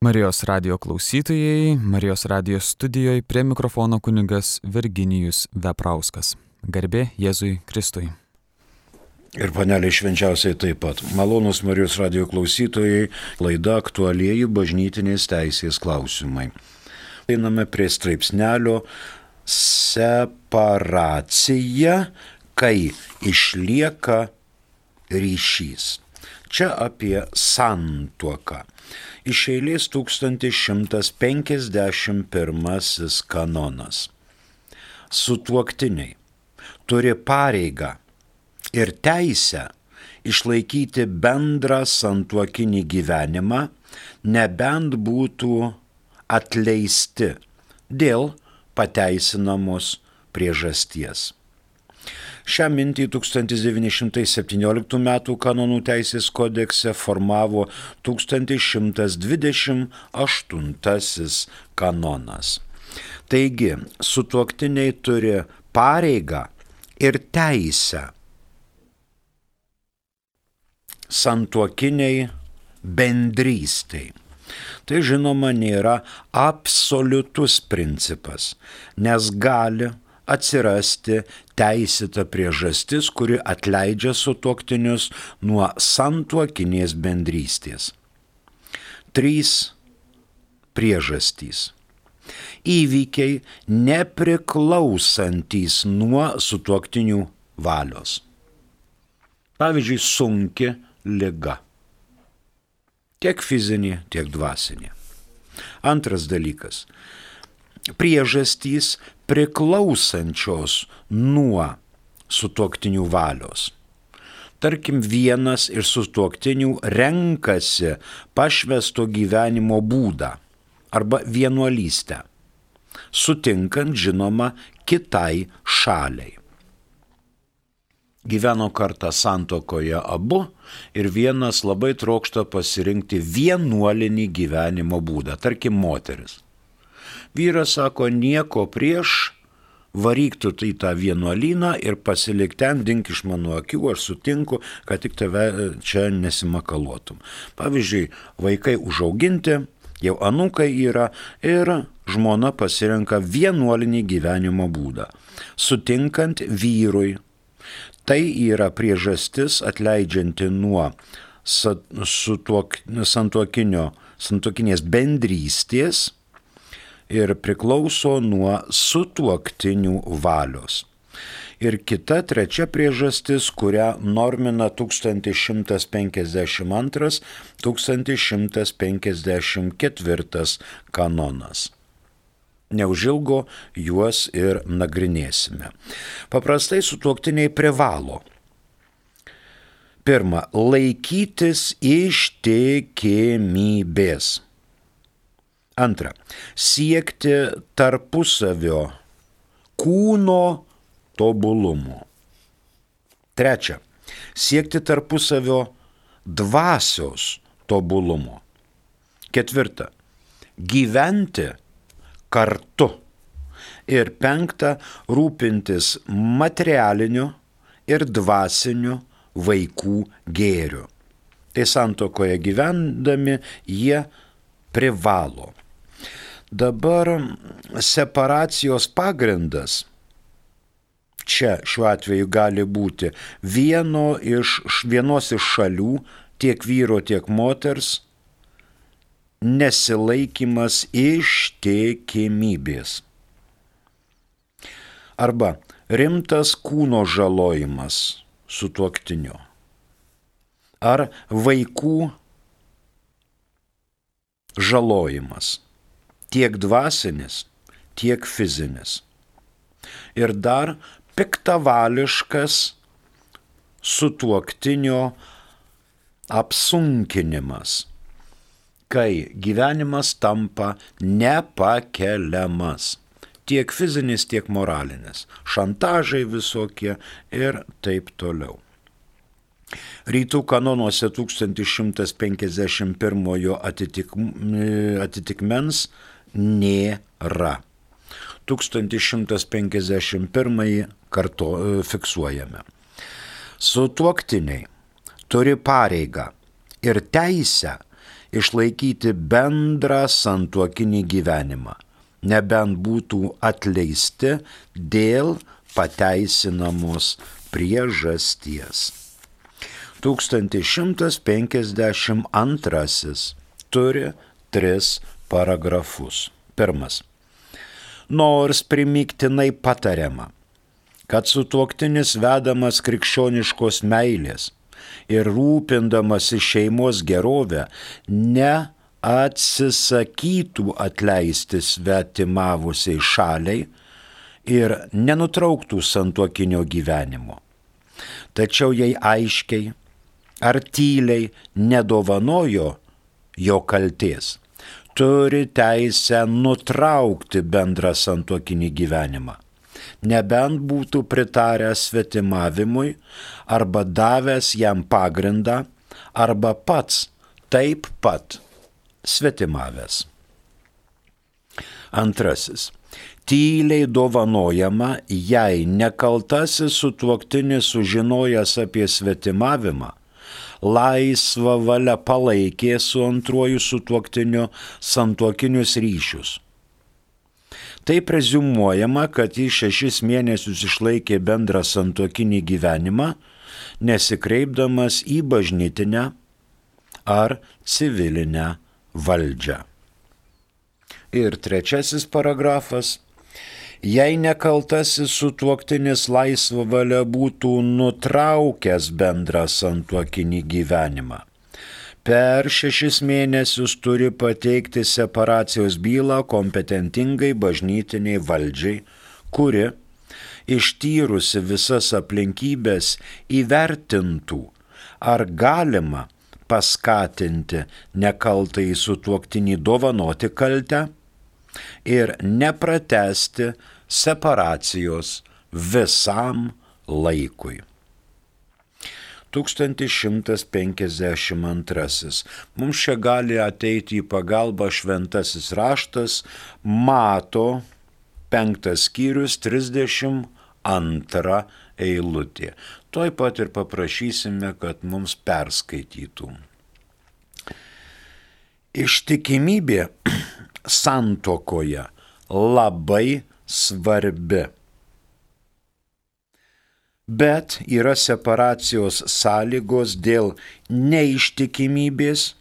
Marijos radio klausytojai, Marijos radio studijoje prie mikrofono kunigas Virginijus Veprauskas. Garbė Jėzui Kristui. Ir panelė švenčiausiai taip pat. Malonus Marijos radio klausytojai, laida aktualieji bažnytinės teisės klausimai. Einame prie straipsnelio separacija, kai išlieka ryšys. Čia apie santuoką. Iš eilės 1151 kanonas. Sutuoktiniai turi pareigą ir teisę išlaikyti bendrą santuokinį gyvenimą, nebent būtų atleisti dėl pateisinamos priežasties. Šią mintį 1917 m. kanonų teisės kodekse formavo 1128 kanonas. Taigi, sutuoktiniai turi pareigą ir teisę santuokiniai bendrystei. Tai žinoma nėra absoliutus principas, nes gali atsirasti teisėta priežastis, kuri atleidžia sutuoktinius nuo santuokinės bendrystės. Trys priežastys. Įvykiai nepriklausantys nuo sutuoktinių valios. Pavyzdžiui, sunki lyga. Tiek fizinė, tiek dvasinė. Antras dalykas. Priežastys priklausančios nuo sutuoktinių valios. Tarkim, vienas iš sutuoktinių renkasi pašvesto gyvenimo būdą arba vienuolystę, sutinkant žinoma kitai šaliai. Gyveno kartą santokoje abu ir vienas labai trokšta pasirinkti vienuolinį gyvenimo būdą, tarkim, moteris. Vyras sako, nieko prieš, varyk tu į tą vienuolyną ir pasilik ten, dink iš mano akių, aš sutinku, kad tik tave e, čia nesimakaluotum. Pavyzdžiui, vaikai užauginti, jau anukai yra ir žmona pasirenka vienuolinį gyvenimo būdą, sutinkant vyrui. Tai yra priežastis atleidžianti nuo santuokinės bendrystės ir priklauso nuo sutuoktinių valios. Ir kita trečia priežastis, kurią normina 1152-1154 kanonas. Neužilgo juos ir nagrinėsime. Paprastai sutuoktiniai privalo Pirma, laikytis ištikimybės. Antra, siekti tarpusavio kūno tobulumo. Trečia, siekti tarpusavio dvasios tobulumo. Ketvirta, gyventi kartu. Ir penkta, rūpintis materialiniu ir dvasiniu vaikų gėriu. Tai santokoje gyvendami jie privalo Dabar separacijos pagrindas čia šiuo atveju gali būti vieno iš, vienos iš šalių, tiek vyro, tiek moters, nesilaikimas ištikimybės. Arba rimtas kūno žalojimas su tuoktiniu. Ar vaikų žalojimas tiek dvasinis, tiek fizinis. Ir dar piktavališkas sutuoktinio apsunkinimas, kai gyvenimas tampa nepakeliamas. Tiek fizinis, tiek moralinis. Šantažai visokie ir taip toliau. Rytų kanonuose 1151 atitik, atitikmens nėra. 1151 karto e, fiksuojame. Sutuoktiniai turi pareigą ir teisę išlaikyti bendrą santuokinį gyvenimą, nebent būtų atleisti dėl pateisinamos priežasties. 1152 turi tris paragrafus. Pirmas. Nors primiktinai patariama, kad sutuoktinis vedamas krikščioniškos meilės ir rūpindamasi šeimos gerovę neatsisakytų atleisti svetimavusiai šaliai ir nenutrauktų santuokinio gyvenimo. Tačiau jei aiškiai ar tyliai nedovanojo jo kalties, turi teisę nutraukti bendrą santuokinį gyvenimą. Nebent būtų pritaręs svetimavimui arba davęs jam pagrindą, arba pats taip pat svetimavęs. Antrasis tyliai dovanojama, jei nekaltasis sutuoktinis sužinojęs apie svetimavimą, laisvą valią palaikė su antruoju sutuoktiniu santuokinius ryšius. Tai prezumuojama, kad jis šešis mėnesius išlaikė bendrą santuokinį gyvenimą, nesikreipdamas į bažnytinę ar civilinę valdžią. Ir trečiasis paragrafas jei nekaltasis sutuoktinis laisvą valią būtų nutraukęs bendrą santuokinį gyvenimą. Per šešis mėnesius turi pateikti separacijos bylą kompetentingai bažnytiniai valdžiai, kuri, ištyrusi visas aplinkybės, įvertintų, ar galima paskatinti nekaltai sutuoktinį dovanoti kaltę ir nepratesti separacijos visam laikui. 1152. Mums čia gali ateiti į pagalbą šventasis raštas, mato penktas skyrius 32 eilutė. Tuoj pat ir paprašysime, kad mums perskaitytų. Ištikimybė santokoje labai svarbi. Bet yra separacijos sąlygos dėl neištikimybės,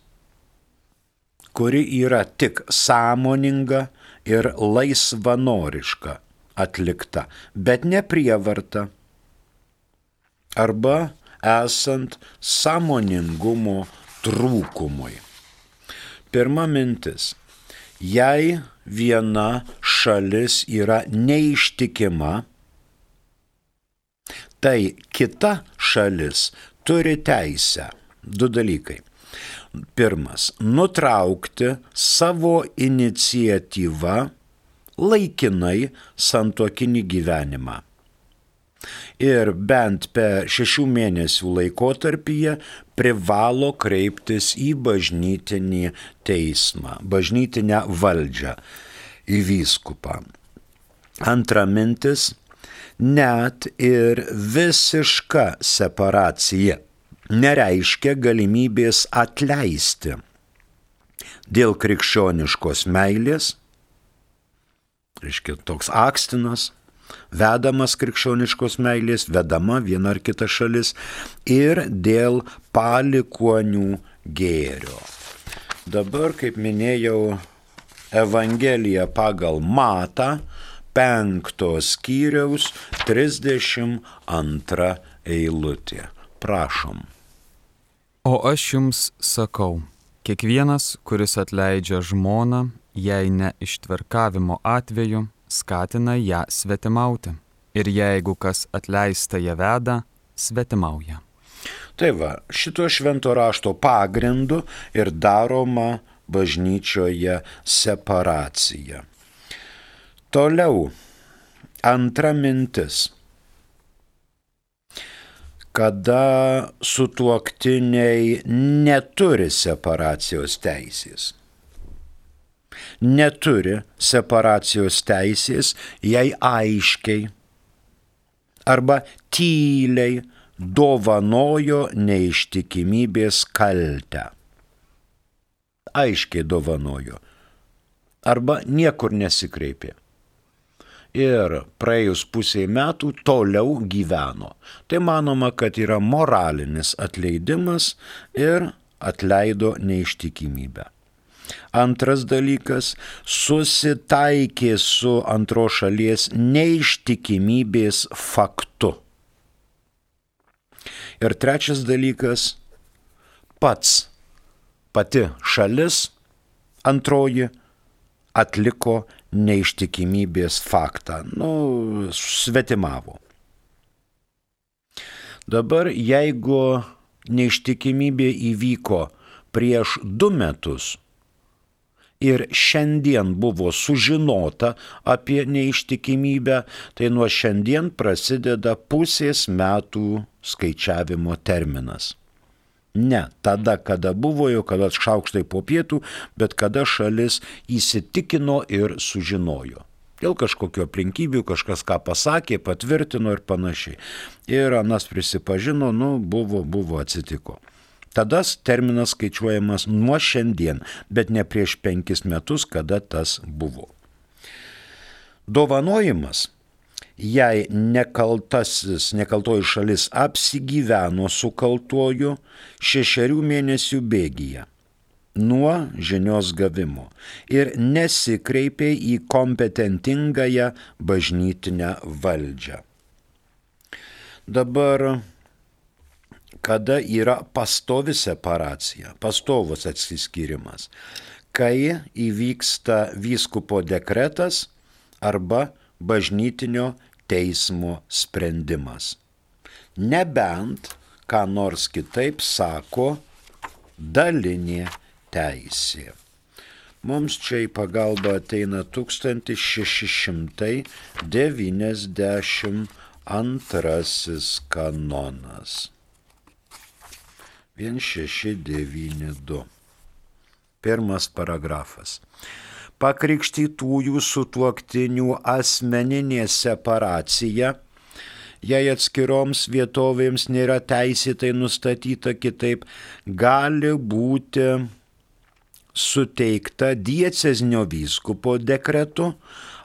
kuri yra tik sąmoninga ir laisvanoriška atlikta, bet ne prievarta arba esant sąmoningumo trūkumui. Pirma mintis jei viena šalis yra neištikima, tai kita šalis turi teisę. Du dalykai. Pirmas - nutraukti savo iniciatyvą laikinai santokinį gyvenimą ir bent per šešių mėnesių laikotarpyje privalo kreiptis į bažnytinį teismą, bažnytinę valdžią, į vyskupą. Antra mintis - net ir visiška separacija nereiškia galimybės atleisti dėl krikščioniškos meilės, reiškia toks akstinas, vedamas krikščioniškos meilės, vedama viena ar kita šalis ir dėl palikonių gėrio. Dabar, kaip minėjau, Evangelija pagal Matą, penktos skyriaus 32 eilutė. Prašom. O aš jums sakau, kiekvienas, kuris atleidžia žmoną, jei ne ištverkavimo atveju, skatina ją svetimauti. Ir jeigu kas atleista ją veda, svetimauja. Tai va, šito švento rašto pagrindu ir daroma bažnyčioje separacija. Toliau, antra mintis. Kada sutuoktiniai neturi separacijos teisės neturi separacijos teisės, jei aiškiai arba tyliai dovanojo neištikimybės kaltę. aiškiai dovanojo. Arba niekur nesikreipė. Ir praėjus pusiai metų toliau gyveno. Tai manoma, kad yra moralinis atleidimas ir atleido neištikimybę. Antras dalykas - susitaikė su antro šalies neištikimybės faktu. Ir trečias dalykas - pats, pati šalis antroji atliko neištikimybės faktą, nu, svetimavo. Dabar jeigu neištikimybė įvyko prieš du metus, ir šiandien buvo sužinota apie neištikimybę, tai nuo šiandien prasideda pusės metų skaičiavimo terminas. Ne tada, kada buvo jau, kada šaukštai po pietų, bet kada šalis įsitikino ir sužinojo. Dėl kažkokio aplinkybių kažkas ką pasakė, patvirtino ir panašiai. Ir Anas prisipažino, nu, buvo, buvo atsitiko. Tada terminas skaičiuojamas nuo šiandien, bet ne prieš penkis metus, kada tas buvo. Dovanojimas jei nekaltasis, nekaltoji šalis apsigyveno su kaltuoju šešerių mėnesių bėgyje nuo žinios gavimo ir nesikreipė į kompetentingąją bažnytinę valdžią. Dabar kada yra pastovi separacija, pastovus atsiskyrimas, kai įvyksta vyskupo dekretas arba bažnytinio teismo sprendimas. Nebent, ką nors kitaip sako, dalinė teisė. Mums čia į pagalbą ateina 1692 kanonas. 1692. Pirmas paragrafas. Pakrikštytųjų sutuoktinių asmeninė separacija, jei atskiroms vietovėms nėra teisėtai nustatyta kitaip, gali būti suteikta diecezinio vyskupo dekretu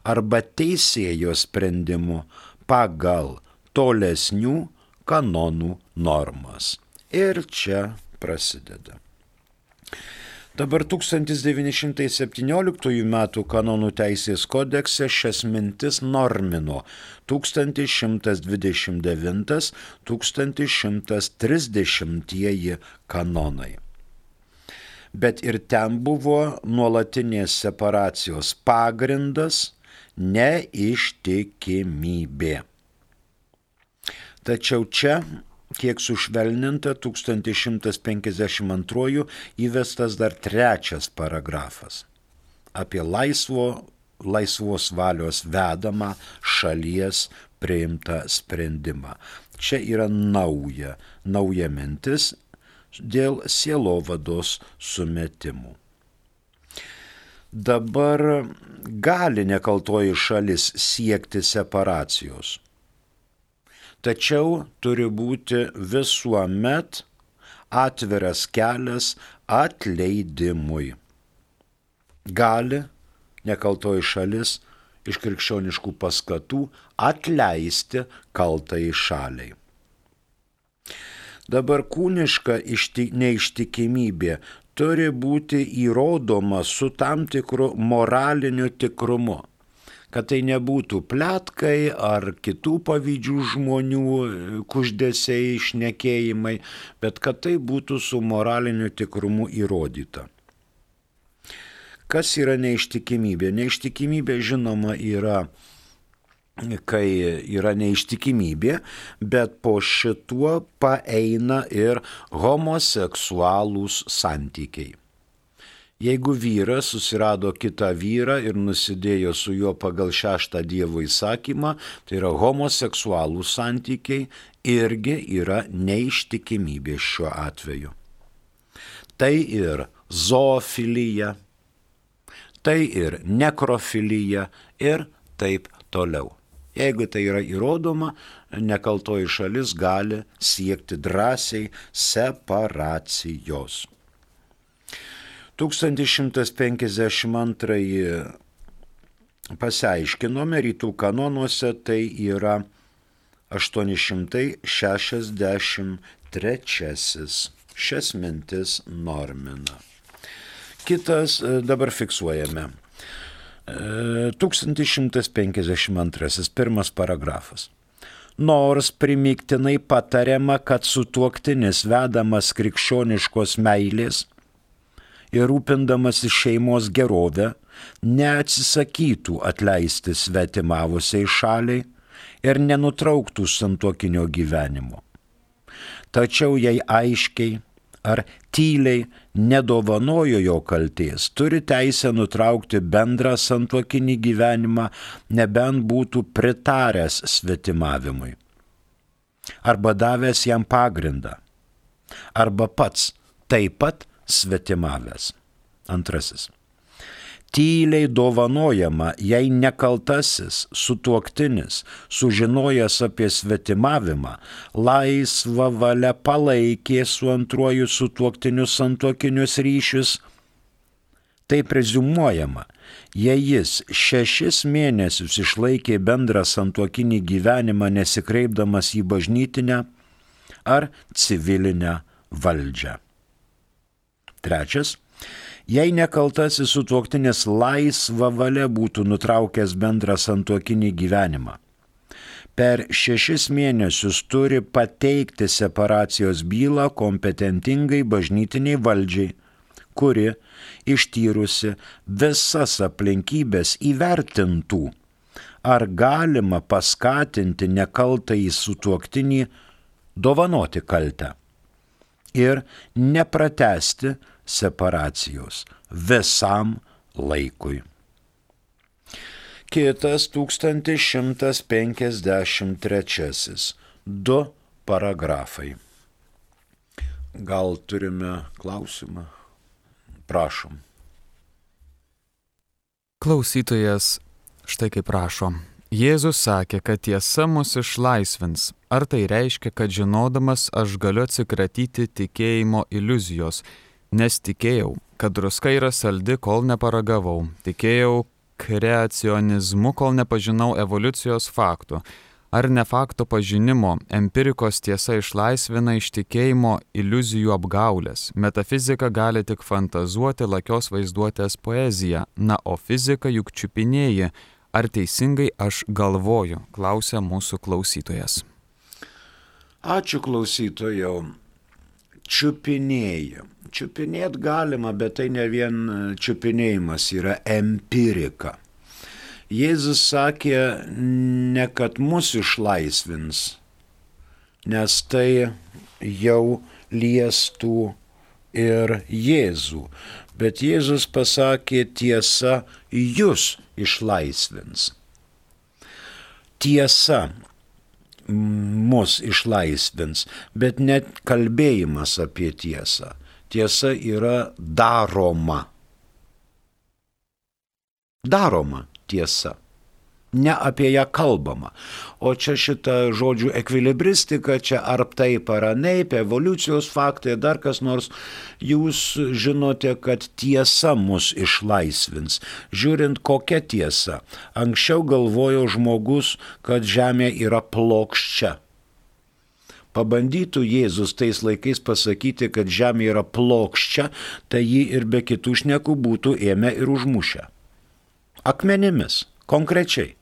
arba teisėjo sprendimu pagal tolesnių kanonų normas. Ir čia prasideda. Dabar 1917 m. kanonų teisės kodekse šias mintis normino 1129-1130 kanonai. Bet ir ten buvo nuolatinės separacijos pagrindas neištikimybė. Tačiau čia kiek sušvelninta 1152 įvestas dar trečias paragrafas apie laisvo, laisvos valios vedamą šalies priimtą sprendimą. Čia yra nauja, nauja mintis dėl sielovados sumetimų. Dabar gali nekaltoji šalis siekti separacijos tačiau turi būti visuomet atviras kelias atleidimui. Gali nekaltoji šalis iš krikščioniškų paskatų atleisti kaltai šaliai. Dabar kūniška neištikimybė turi būti įrodoma su tam tikru moraliniu tikrumu kad tai nebūtų plėtkai ar kitų pavyzdžių žmonių kuždėsiai išnekėjimai, bet kad tai būtų su moraliniu tikrumu įrodyta. Kas yra neištikimybė? Neištikimybė žinoma yra kai yra neištikimybė, bet po šituo paeina ir homoseksualūs santykiai. Jeigu vyras susirado kitą vyrą ir nusidėjo su juo pagal šeštą Dievo įsakymą, tai yra homoseksualų santykiai, irgi yra neištikimybė šiuo atveju. Tai ir zoofilija, tai ir nekrofilija ir taip toliau. Jeigu tai yra įrodoma, nekaltoji šalis gali siekti drąsiai separacijos. 1152 pasiaiškinome rytų kanonuose, tai yra 863. Šias mintis normina. Kitas e, dabar fiksuojame. 1152 pirmas paragrafas. Nors primiktinai patariama, kad sutuoktinis vedamas krikščioniškos meilės ir rūpindamas iš šeimos gerovę, neatsisakytų atleisti svetimavusiai šaliai ir nenutrauktų santokinio gyvenimo. Tačiau jei aiškiai ar tyliai nedovanojo jo kalties, turi teisę nutraukti bendrą santuokinį gyvenimą, nebent būtų pritaręs svetimavimui. Arba davęs jam pagrindą. Arba pats taip pat svetimavęs. Antrasis tyliai dovanojama, jei nekaltasis sutuoktinis, sužinojęs apie svetimavimą, laisvą valią palaikė su antruoju sutuoktiniu santuokinius ryšius, tai prezumuojama, jei jis šešis mėnesius išlaikė bendrą santuokinį gyvenimą nesikreipdamas į bažnytinę ar civilinę valdžią. Trečias. Jei nekaltasis sutuoktinis laisva valia būtų nutraukęs bendrą santuokinį gyvenimą, per šešis mėnesius turi pateikti separacijos bylą kompetentingai bažnytiniai valdžiai, kuri ištyrusi visas aplinkybės įvertintų, ar galima paskatinti nekaltąjį sutuoktinį dovanoti kaltę ir nepratesti separacijos visam laikui. Kitas 1153. Du paragrafai. Gal turime klausimą? Prašom. Klausytojas štai kaip prašo. Jėzus sakė, kad tiesa mus išlaisvins. Ar tai reiškia, kad žinodamas aš galiu atsikratyti tikėjimo iliuzijos nes tikėjau, kad druska yra saldi, kol neparagavau, tikėjau kreacionizmu, kol nepažinau evoliucijos faktų. Ar ne fakto pažinimo, empirikos tiesa išlaisvina iš tikėjimo iliuzijų apgaulės. Metafizika gali tik fantazuoti lakios vaizduotės poeziją, na, o fizika juk čiupinėji. Ar teisingai aš galvoju, klausia mūsų klausytojas. Ačiū klausytojau. Čiupinėjim čiupinėti galima, bet tai ne vien čiupinėjimas, yra empirika. Jėzus sakė, ne kad mus išlaisvins, nes tai jau liestų ir Jėzų, bet Jėzus pasakė tiesa, jūs išlaisvins. Tiesa mus išlaisvins, bet net kalbėjimas apie tiesą tiesa yra daroma. Daroma tiesa. Ne apie ją kalbama. O čia šita žodžių ekvilibristika, čia ar taip ar anaip, evoliucijos faktai, dar kas nors, jūs žinote, kad tiesa mus išlaisvins. Žiūrint kokia tiesa. Anksčiau galvojo žmogus, kad Žemė yra plokščia pabandytų Jėzus tais laikais pasakyti, kad žemė yra plokščia, tai jį ir be kitų šnekų būtų ėmę ir užmušę. Akmenimis, konkrečiai.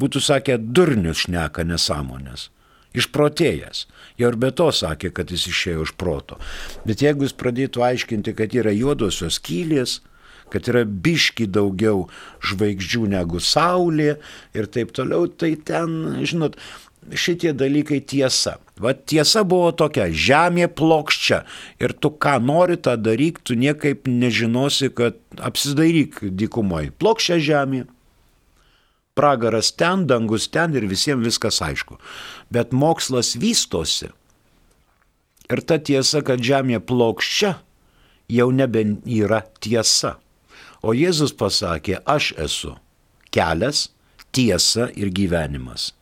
Būtų sakę, durnius šneka nesąmonės. Išprotėjęs. Jau ir be to sakė, kad jis išėjo iš proto. Bet jeigu jis pradėtų aiškinti, kad yra juodosios kylės, kad yra biški daugiau žvaigždžių negu Saulė ir taip toliau, tai ten, žinot, šitie dalykai tiesa. Va tiesa buvo tokia, žemė plokščia ir tu ką nori tą daryk, tu niekaip nežinosi, kad apsidairyk dykumoje. Plokščia žemė. Pragaras ten, dangus ten ir visiems viskas aišku. Bet mokslas vystosi. Ir ta tiesa, kad žemė plokščia, jau nebe yra tiesa. O Jėzus pasakė, aš esu kelias, tiesa ir gyvenimas.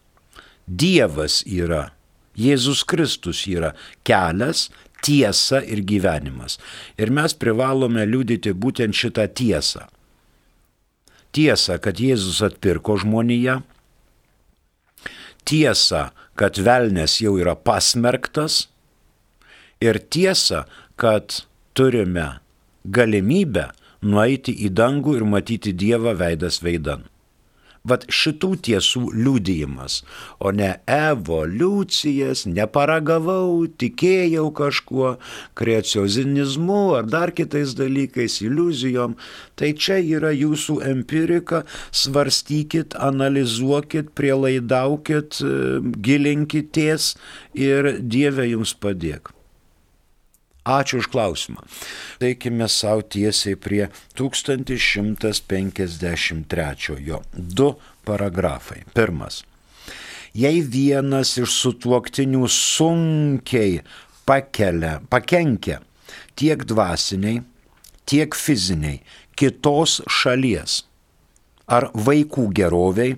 Dievas yra, Jėzus Kristus yra kelias, tiesa ir gyvenimas. Ir mes privalome liūdyti būtent šitą tiesą. Tiesa, kad Jėzus atpirko žmoniją. Tiesa, kad velnės jau yra pasmerktas. Ir tiesa, kad turime galimybę nueiti į dangų ir matyti Dievą veidas veidan. Vat šitų tiesų liūdėjimas, o ne evoliucijas, neparagavau, tikėjau kažkuo, kreacionizmu ar dar kitais dalykais, iliuzijom. Tai čia yra jūsų empirika, svarstykit, analizuokit, prielaidaukit, gilinkitės ir Dieve jums padėk. Ačiū už klausimą. Teikime savo tiesiai prie 1153. Du paragrafai. Pirmas. Jei vienas iš sutuoktinių sunkiai pakelia, pakenkia tiek dvasiniai, tiek fiziniai kitos šalies ar vaikų geroviai,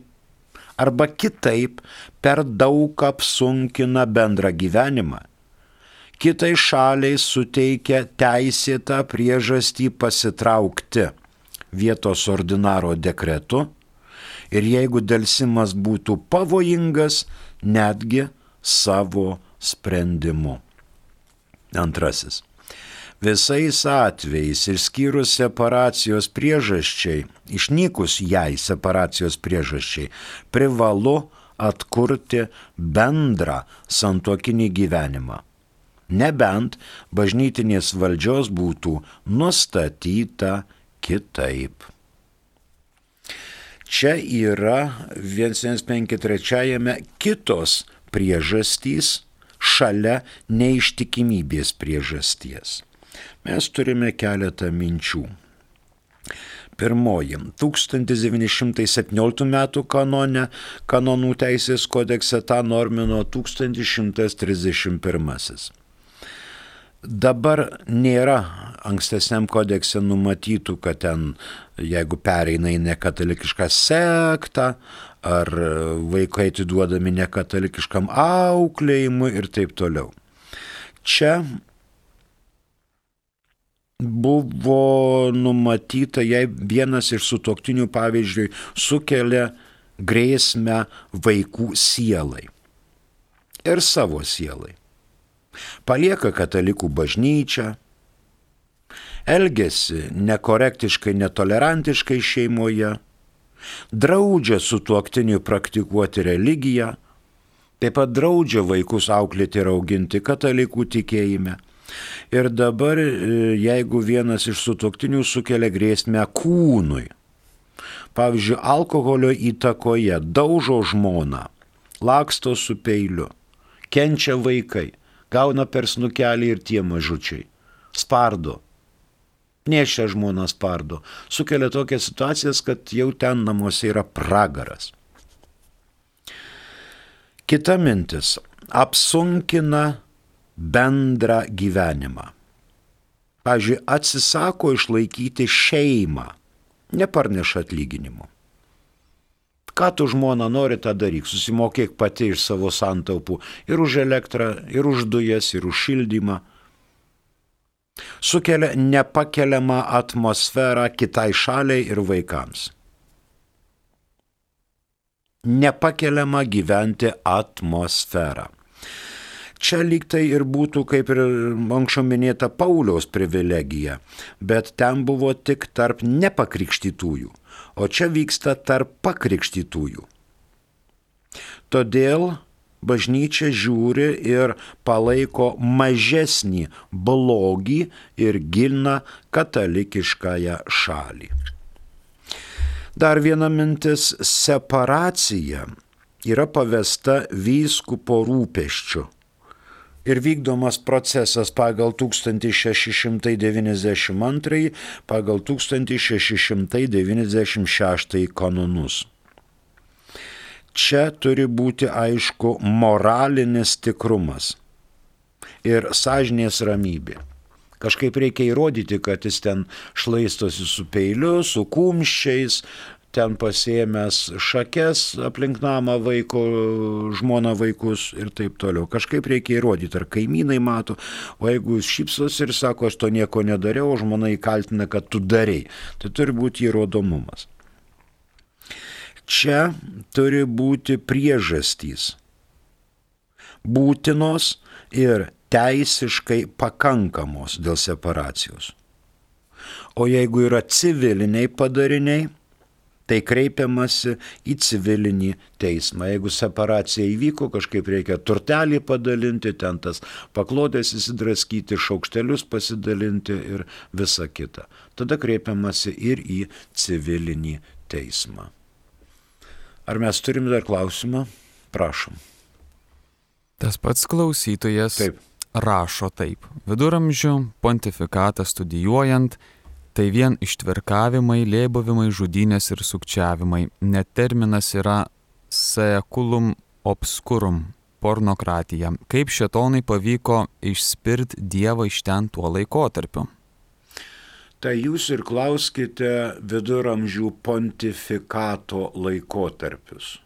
arba kitaip per daug apsunkina bendrą gyvenimą, kitai šaliai suteikia teisėtą priežastį pasitraukti vietos ordinaro dekretu ir jeigu dėlsimas būtų pavojingas, netgi savo sprendimu. Antrasis. Visais atvejais išskyrus separacijos priežasčiai, išnykus jai separacijos priežasčiai, privalu atkurti bendrą santokinį gyvenimą nebent bažnytinės valdžios būtų nustatyta kitaip. Čia yra 1153 kitos priežastys šalia neištikimybės priežasties. Mes turime keletą minčių. Pirmoji - 1917 m. kanone, kanonų teisės kodekse tą normino 1131. Dabar nėra ankstesniam kodekse numatytų, kad ten, jeigu pereina į nekatalikišką sektą, ar vaikai atiduodami nekatalikiškam auklėjimui ir taip toliau. Čia buvo numatyta, jei vienas iš sutoktinių, pavyzdžiui, sukelia grėsmę vaikų sielai ir savo sielai palieka katalikų bažnyčią, elgesi nekorektiškai, netolerantiškai šeimoje, draudžia su tuoktiniu praktikuoti religiją, taip pat draudžia vaikus auklėti ir auginti katalikų tikėjime. Ir dabar, e, jeigu vienas iš sutoktinių sukelia grėsmę kūnui, pavyzdžiui, alkoholio įtakoje daužo žmoną, laksto su peiliu, kenčia vaikai, gauna per snukelį ir tie mažučiai. Spardo. Nešia žmona spardo. Sukelia tokias situacijas, kad jau ten namuose yra pragaras. Kita mintis - apsunkina bendrą gyvenimą. Pavyzdžiui, atsisako išlaikyti šeimą, neparneša atlyginimu. Ką tu žmona nori, tą daryk, susimokėk pati iš savo santaupų ir už elektrą, ir už dujas, ir už šildymą. Sukelia nepakeliamą atmosferą kitai šaliai ir vaikams. Nepakeliama gyventi atmosferą. Čia lyg tai ir būtų kaip ir anksčiau minėta Pauliaus privilegija, bet ten buvo tik tarp nepakrikštytųjų o čia vyksta tarp pakrikštytųjų. Todėl bažnyčia žiūri ir palaiko mažesnį blogį ir gina katalikiškąją šalį. Dar viena mintis - separacija yra pavesta vyskupo rūpeščiu ir vykdomas procesas pagal 1692, pagal 1696 kanonus. Čia turi būti aišku moralinis tikrumas ir sąžinės ramybė. Kažkaip reikia įrodyti, kad jis ten šlaistosi su peiliu, su kumščiais, ten pasėmęs šakes aplink namą vaiko, žmona vaikus ir taip toliau. Kažkaip reikia įrodyti, ar kaimynai mato, o jeigu jis šypsos ir sako, aš to nieko nedariau, o žmona įkaltina, kad tu darėjai, tai turi būti įrodomumas. Čia turi būti priežastys būtinos ir teisiškai pakankamos dėl separacijos. O jeigu yra civiliniai padariniai, tai kreipiamasi į civilinį teismą. Jeigu separacija įvyko, kažkaip reikia turtelį padalinti, ten tas paklodės įsidraskyti, šaukštelius pasidalinti ir visa kita. Tada kreipiamasi ir į civilinį teismą. Ar mes turim dar klausimą? Prašom. Tas pats klausytojas taip. rašo taip. Viduramžių pontifikatą studijuojant, tai vien ištvirkavimai, lėbavimai, žudynės ir sukčiavimai. Net terminas yra seculum obscurum - pornokratija. Kaip šetonai pavyko išspirt Dievą iš ten tuo laikotarpiu? Tai jūs ir klauskite viduramžių pontifikato laikotarpius.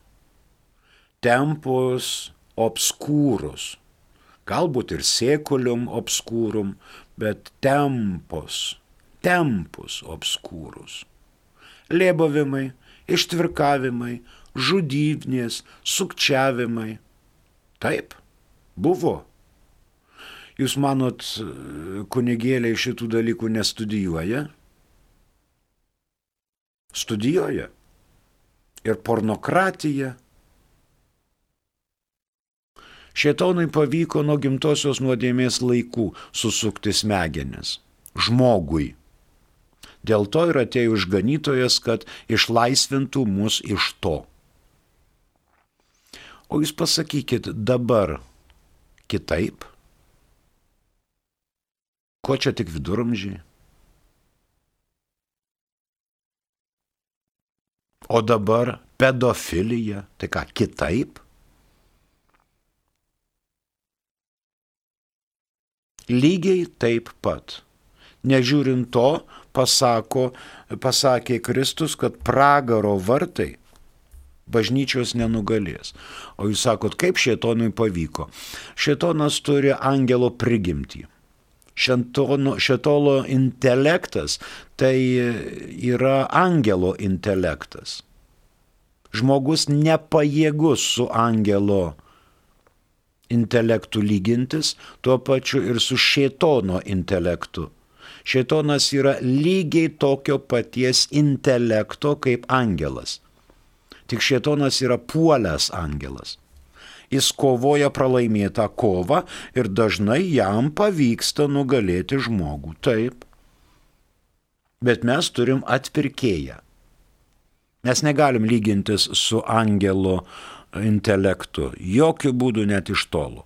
Tempus obskūrus. Galbūt ir sėkulium obskūrum, bet tempus, tempus obskūrus. Lėbavimai, ištvirkavimai, žudynės, sukčiavimai. Taip, buvo. Jūs manot, kunigėliai šitų dalykų nestudijuoja? Studijuoja. Ir pornokratija, Šėtonui pavyko nuo gimtosios nuodėmės laikų susukti smegenis. Žmogui. Dėl to ir atėjo išganytojas, kad išlaisvintų mus iš to. O jūs pasakykit dabar kitaip? Ko čia tik viduramžiai? O dabar pedofilija, tai ką kitaip? lygiai taip pat. Nežiūrint to, pasako, pasakė Kristus, kad pragaro vartai bažnyčios nenugalės. O jūs sakot, kaip šėtonui pavyko? Šėtonas turi angelo prigimtį. Šetono, šetolo intelektas tai yra angelo intelektas. Žmogus nepajėgus su angelo intelektų lygintis, tuo pačiu ir su šėtono intelektu. Šėtonas yra lygiai tokio paties intelekto kaip angelas. Tik šėtonas yra puolęs angelas. Jis kovoja pralaimėtą kovą ir dažnai jam pavyksta nugalėti žmogų. Taip. Bet mes turim atpirkėją. Mes negalim lygintis su angelo intelektu, jokių būdų net iš tolo.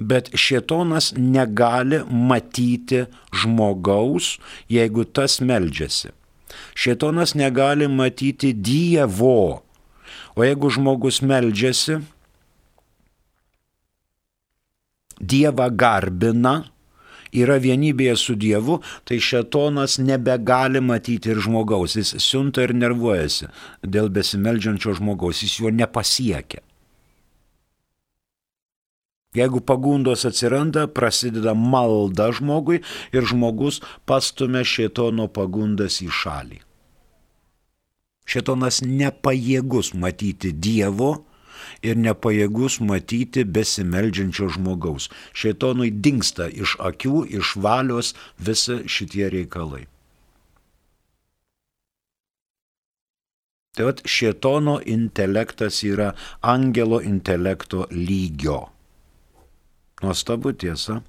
Bet šietonas negali matyti žmogaus, jeigu tas meldžiasi. Šietonas negali matyti Dievo. O jeigu žmogus meldžiasi, Dievą garbina, yra vienybėje su Dievu, tai šetonas nebegali matyti ir žmogaus, jis siunta ir nervuojasi dėl besimeldžiančio žmogaus, jis jo nepasiekia. Jeigu pagundos atsiranda, prasideda malda žmogui ir žmogus pastumia šėtono pagundas į šalį. Šėtonas nepajėgus matyti Dievo ir nepajėgus matyti besimeldžiančio žmogaus. Šeitonui dinksta iš akių, iš valios visi šitie reikalai. Tai vad šietono intelektas yra angelo intelekto lygio. Nuostabu tiesa.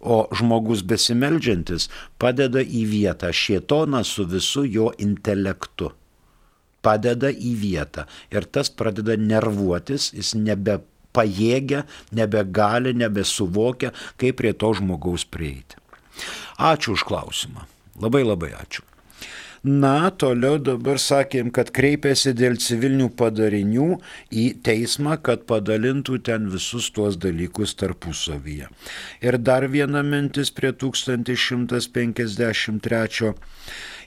O žmogus besimeldžiantis padeda į vietą šietoną su visu jo intelektu padeda į vietą. Ir tas pradeda nervuotis, jis nebepajėgia, nebegali, nebesuvokia, kaip prie to žmogaus prieiti. Ačiū už klausimą. Labai labai ačiū. Na, toliau dabar sakėm, kad kreipėsi dėl civilinių padarinių į teismą, kad padalintų ten visus tuos dalykus tarpusavyje. Ir dar viena mintis prie 1153.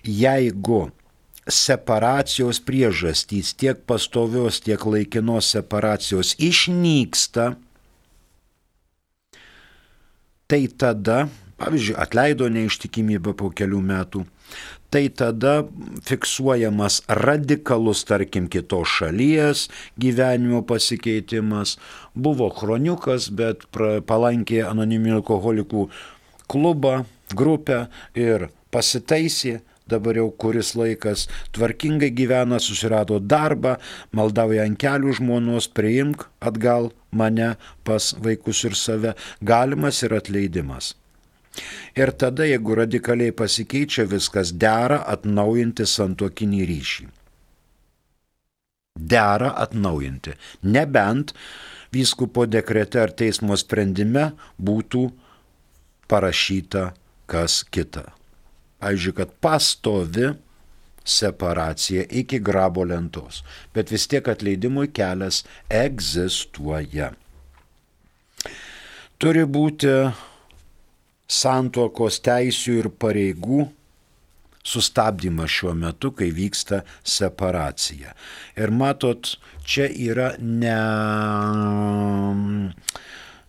Jeigu separacijos priežastys, tiek pastovios, tiek laikinos separacijos išnyksta, tai tada, pavyzdžiui, atleido neištikimybę po kelių metų, tai tada fiksuojamas radikalus, tarkim, kitos šalies gyvenimo pasikeitimas. Buvo chroniukas, bet palankė anoniminių alkoholikų klubą, grupę ir pasitaisė, dabar jau kuris laikas tvarkingai gyvena, susirado darbą, maldauja ant kelių žmonos, priimk atgal mane pas vaikus ir save, galimas ir atleidimas. Ir tada, jeigu radikaliai pasikeičia viskas, dera atnaujinti santokinį ryšį. Dera atnaujinti. Nebent vyskupo dekrete ar teismo sprendime būtų parašyta kas kita. Pavyzdžiui, kad pastovi separacija iki grabo lentos, bet vis tiek atleidimui kelias egzistuoja. Turi būti santuokos teisių ir pareigų sustabdymas šiuo metu, kai vyksta separacija. Ir matot, čia yra ne,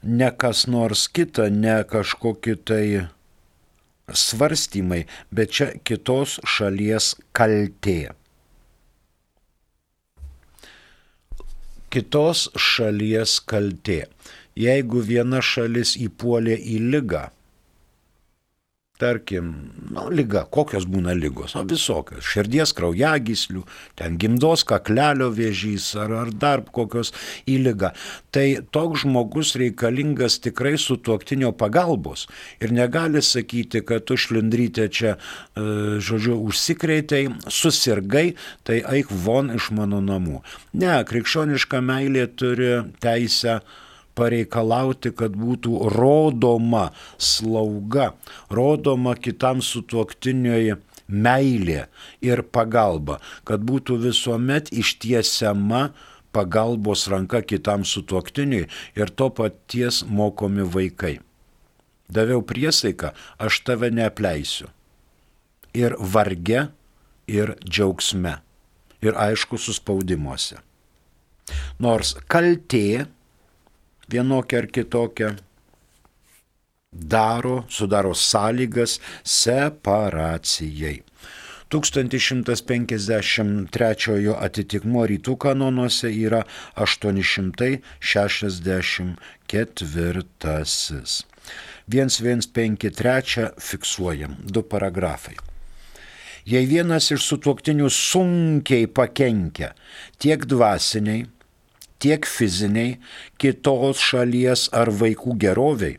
ne kas nors kita, ne kažkokie tai svarstymai, bet čia kitos šalies kaltė. Kitos šalies kaltė. Jeigu viena šalis įpuolė į lygą, tarkim, nu, lyga, kokios būna lygos, o visokios, širdies kraujagyslių, ten gimdos kaklelio vėžys ar, ar dar kokios į lygą. Tai toks žmogus reikalingas tikrai su tuoktinio pagalbos ir negali sakyti, kad tu šlindrytė čia, e, žodžiu, užsikreitai, susirgai, tai eik von iš mano namų. Ne, krikščioniška meilė turi teisę pareikalauti, kad būtų rodoma slauga, rodoma kitam sutuoktiniui meilė ir pagalba, kad būtų visuomet ištiesiama pagalbos ranka kitam sutuoktiniui ir to paties mokomi vaikai. Daviau priesaiką, aš tave neapleisiu. Ir varge, ir džiaugsme. Ir aišku, suspaudimuose. Nors kaltė vienokią ar kitokią, daro, sudaro sąlygas separacijai. 1153 atitikmo rytų kanonuose yra 864. 1153 fiksuojam du paragrafai. Jei vienas iš sutuoktinių sunkiai pakenkia tiek dvasiniai, tiek fiziniai kitos šalies ar vaikų geroviai,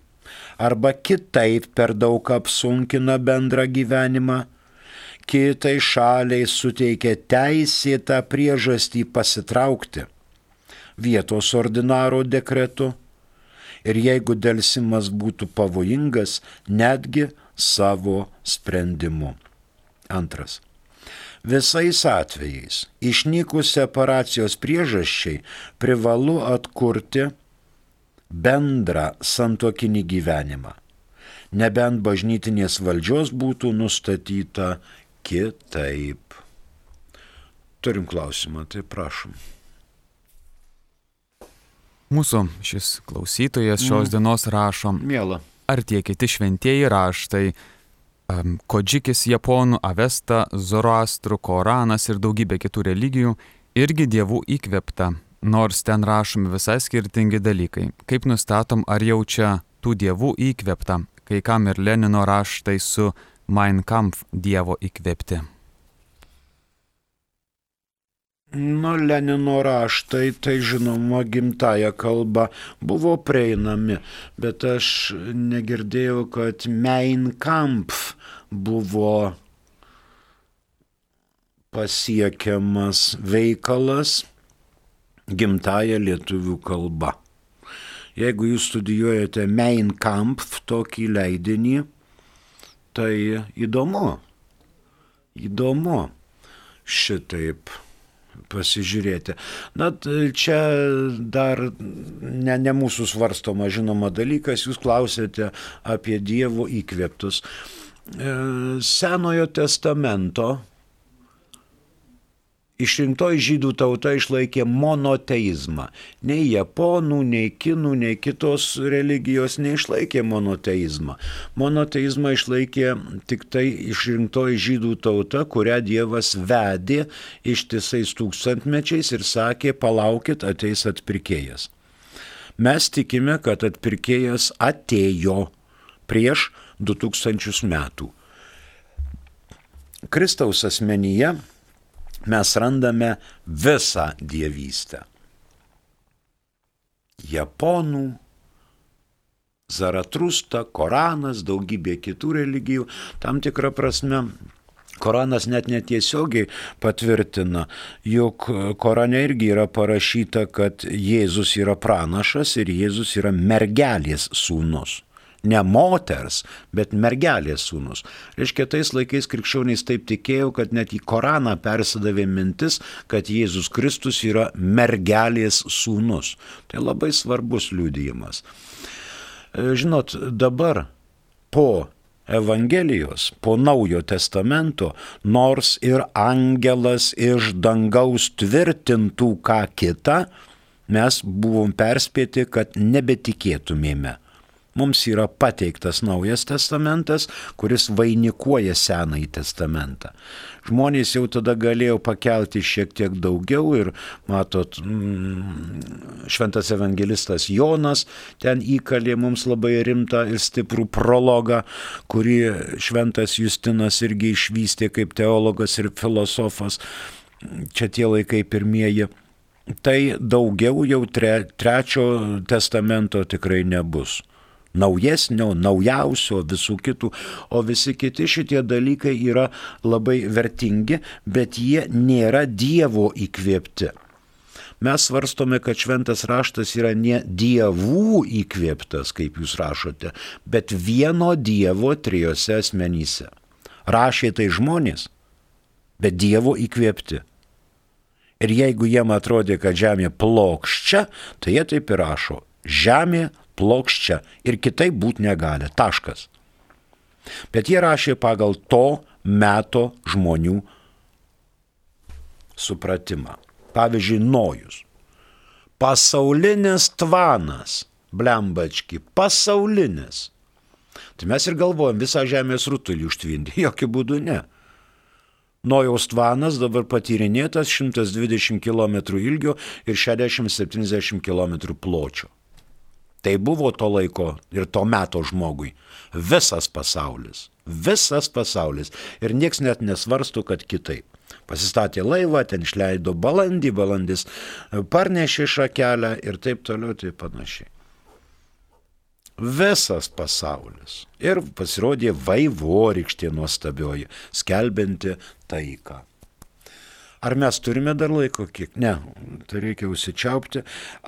arba kitaip per daug apsunkina bendrą gyvenimą, kitai šaliai suteikia teisėtą priežastį pasitraukti vietos ordinaro dekretu ir jeigu dėlsimas būtų pavojingas, netgi savo sprendimu. Antras. Visais atvejais išnykus separacijos priežasčiai privalu atkurti bendrą santokinį gyvenimą, nebent bažnytinės valdžios būtų nustatyta kitaip. Turim klausimą, tai prašom. Mūsų šis klausytojas šios mm. dienos rašo. Mėla. Ar tie kiti šventieji raštai Kodžikis japonų, Avesta, Zoroastrų, Koranas ir daugybė kitų religijų irgi dievų įkvepta, nors ten rašomi visai skirtingi dalykai. Kaip nustatom, ar jau čia tų dievų įkvepta, kai kam ir Lenino raštai su Mein Kampf dievo įkvėpti. Nu, Lenino raštai, tai žinoma, gimtaja kalba buvo prieinami, bet aš negirdėjau, kad Mein Kampf buvo pasiekiamas veikalas gimtaja lietuvių kalba. Jeigu jūs studijuojate Mein Kampf tokį leidinį, tai įdomu, įdomu šitaip pasižiūrėti. Na, čia dar ne, ne mūsų svarstoma žinoma dalykas, jūs klausėte apie Dievo įkvėptus. E, Senojo testamento išrinktoji žydų tauta išlaikė monoteizmą. Nei japonų, nei kinų, nei kitos religijos neišlaikė monoteizmą. Monoteizmą išlaikė tik tai išrinktoji žydų tauta, kurią Dievas vedė ištisais tūkstantmečiais ir sakė, palaukit, ateis atpirkėjas. Mes tikime, kad atpirkėjas atėjo prieš 2000 metų. Kristaus asmenyje mes randame visą dievystę. Japonų, Zaratrusta, Koranas, daugybė kitų religijų, tam tikrą prasme Koranas net netiesiogiai patvirtina, jog Korane irgi yra parašyta, kad Jėzus yra pranašas ir Jėzus yra mergelės sūnus ne moters, bet mergelės sūnus. Reiškia, tais laikais krikščionys taip tikėjo, kad net į Koraną persidavė mintis, kad Jėzus Kristus yra mergelės sūnus. Tai labai svarbus liūdėjimas. E, žinot, dabar po Evangelijos, po Naujo testamento, nors ir angelas iš dangaus tvirtintų ką kitą, mes buvom perspėti, kad nebetikėtumėme Mums yra pateiktas naujas testamentas, kuris vainikuoja senąjį testamentą. Žmonės jau tada galėjo pakelti šiek tiek daugiau ir, matot, mm, šventas evangelistas Jonas ten įkalė mums labai rimtą ir stiprų prologą, kurį šventas Justinas irgi išvystė kaip teologas ir filosofas. Čia tie laikai pirmieji tai daugiau jau tre, trečio testamento tikrai nebus naujesnio, naujausio, visų kitų, o visi kiti šitie dalykai yra labai vertingi, bet jie nėra Dievo įkvėpti. Mes svarstome, kad šventas raštas yra ne dievų įkvėptas, kaip jūs rašote, bet vieno Dievo trijose asmenyse. Rašė tai žmonės, bet Dievo įkvėpti. Ir jeigu jiem atrodė, kad žemė plokščia, tai jie taip ir rašo. Žemė plokščia ir kitaip būti negali. Taškas. Bet jie rašė pagal to meto žmonių supratimą. Pavyzdžiui, Nojus. Pasaulinis tvanas, blembački, pasaulinis. Tai mes ir galvojam visą žemės rutulį užtvinti. Jokių būdų ne. Nojaus tvanas dabar patyrinėtas 120 km ilgio ir 60-70 km pločio. Tai buvo to laiko ir to meto žmogui. Visas pasaulis. Visas pasaulis. Ir nieks net nesvarsto, kad kitaip. Pasistatė laivą, ten išleido balandį, balandis parnešė šakelę ir taip toliau, taip panašiai. Visas pasaulis. Ir pasirodė vaivorykštė nuostabioji, skelbinti taiką. Ar mes turime dar laiko kiek? Ne, tai reikia užsičiaupti.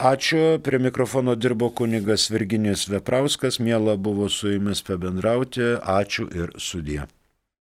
Ačiū, prie mikrofono dirbo kunigas Virginijus Veprauskas, mėla buvo su jumis pabendrauti, ačiū ir sudė.